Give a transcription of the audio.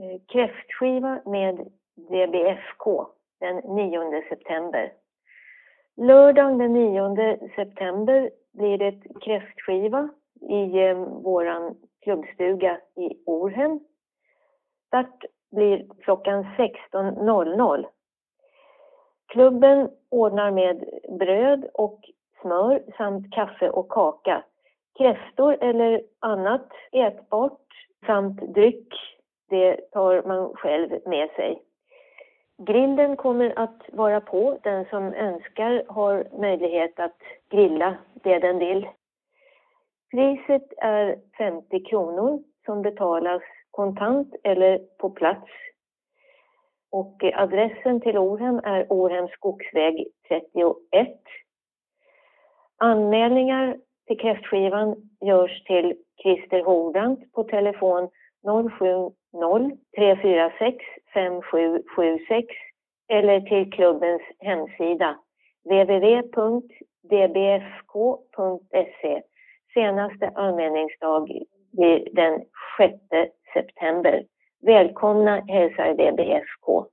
Eh, kräftskiva med DBFK den 9 september. Lördagen den 9 september blir det kräftskiva i eh, vår klubbstuga i Orhem. Start blir klockan 16.00. Klubben ordnar med bröd och smör samt kaffe och kaka. Kräftor eller annat ätbart samt dryck, det tar man själv med sig. Grillen kommer att vara på. Den som önskar har möjlighet att grilla det den vill. Priset är 50 kronor som betalas kontant eller på plats. Och adressen till Orhem är Orhems skogsväg 31. Anmälningar till kräftskivan görs till Christer Hordant på telefon 070 346 5776 eller till klubbens hemsida www.dbfk.se. Senaste anmälningsdag blir den 6 september. Välkomna hälsar DBFK.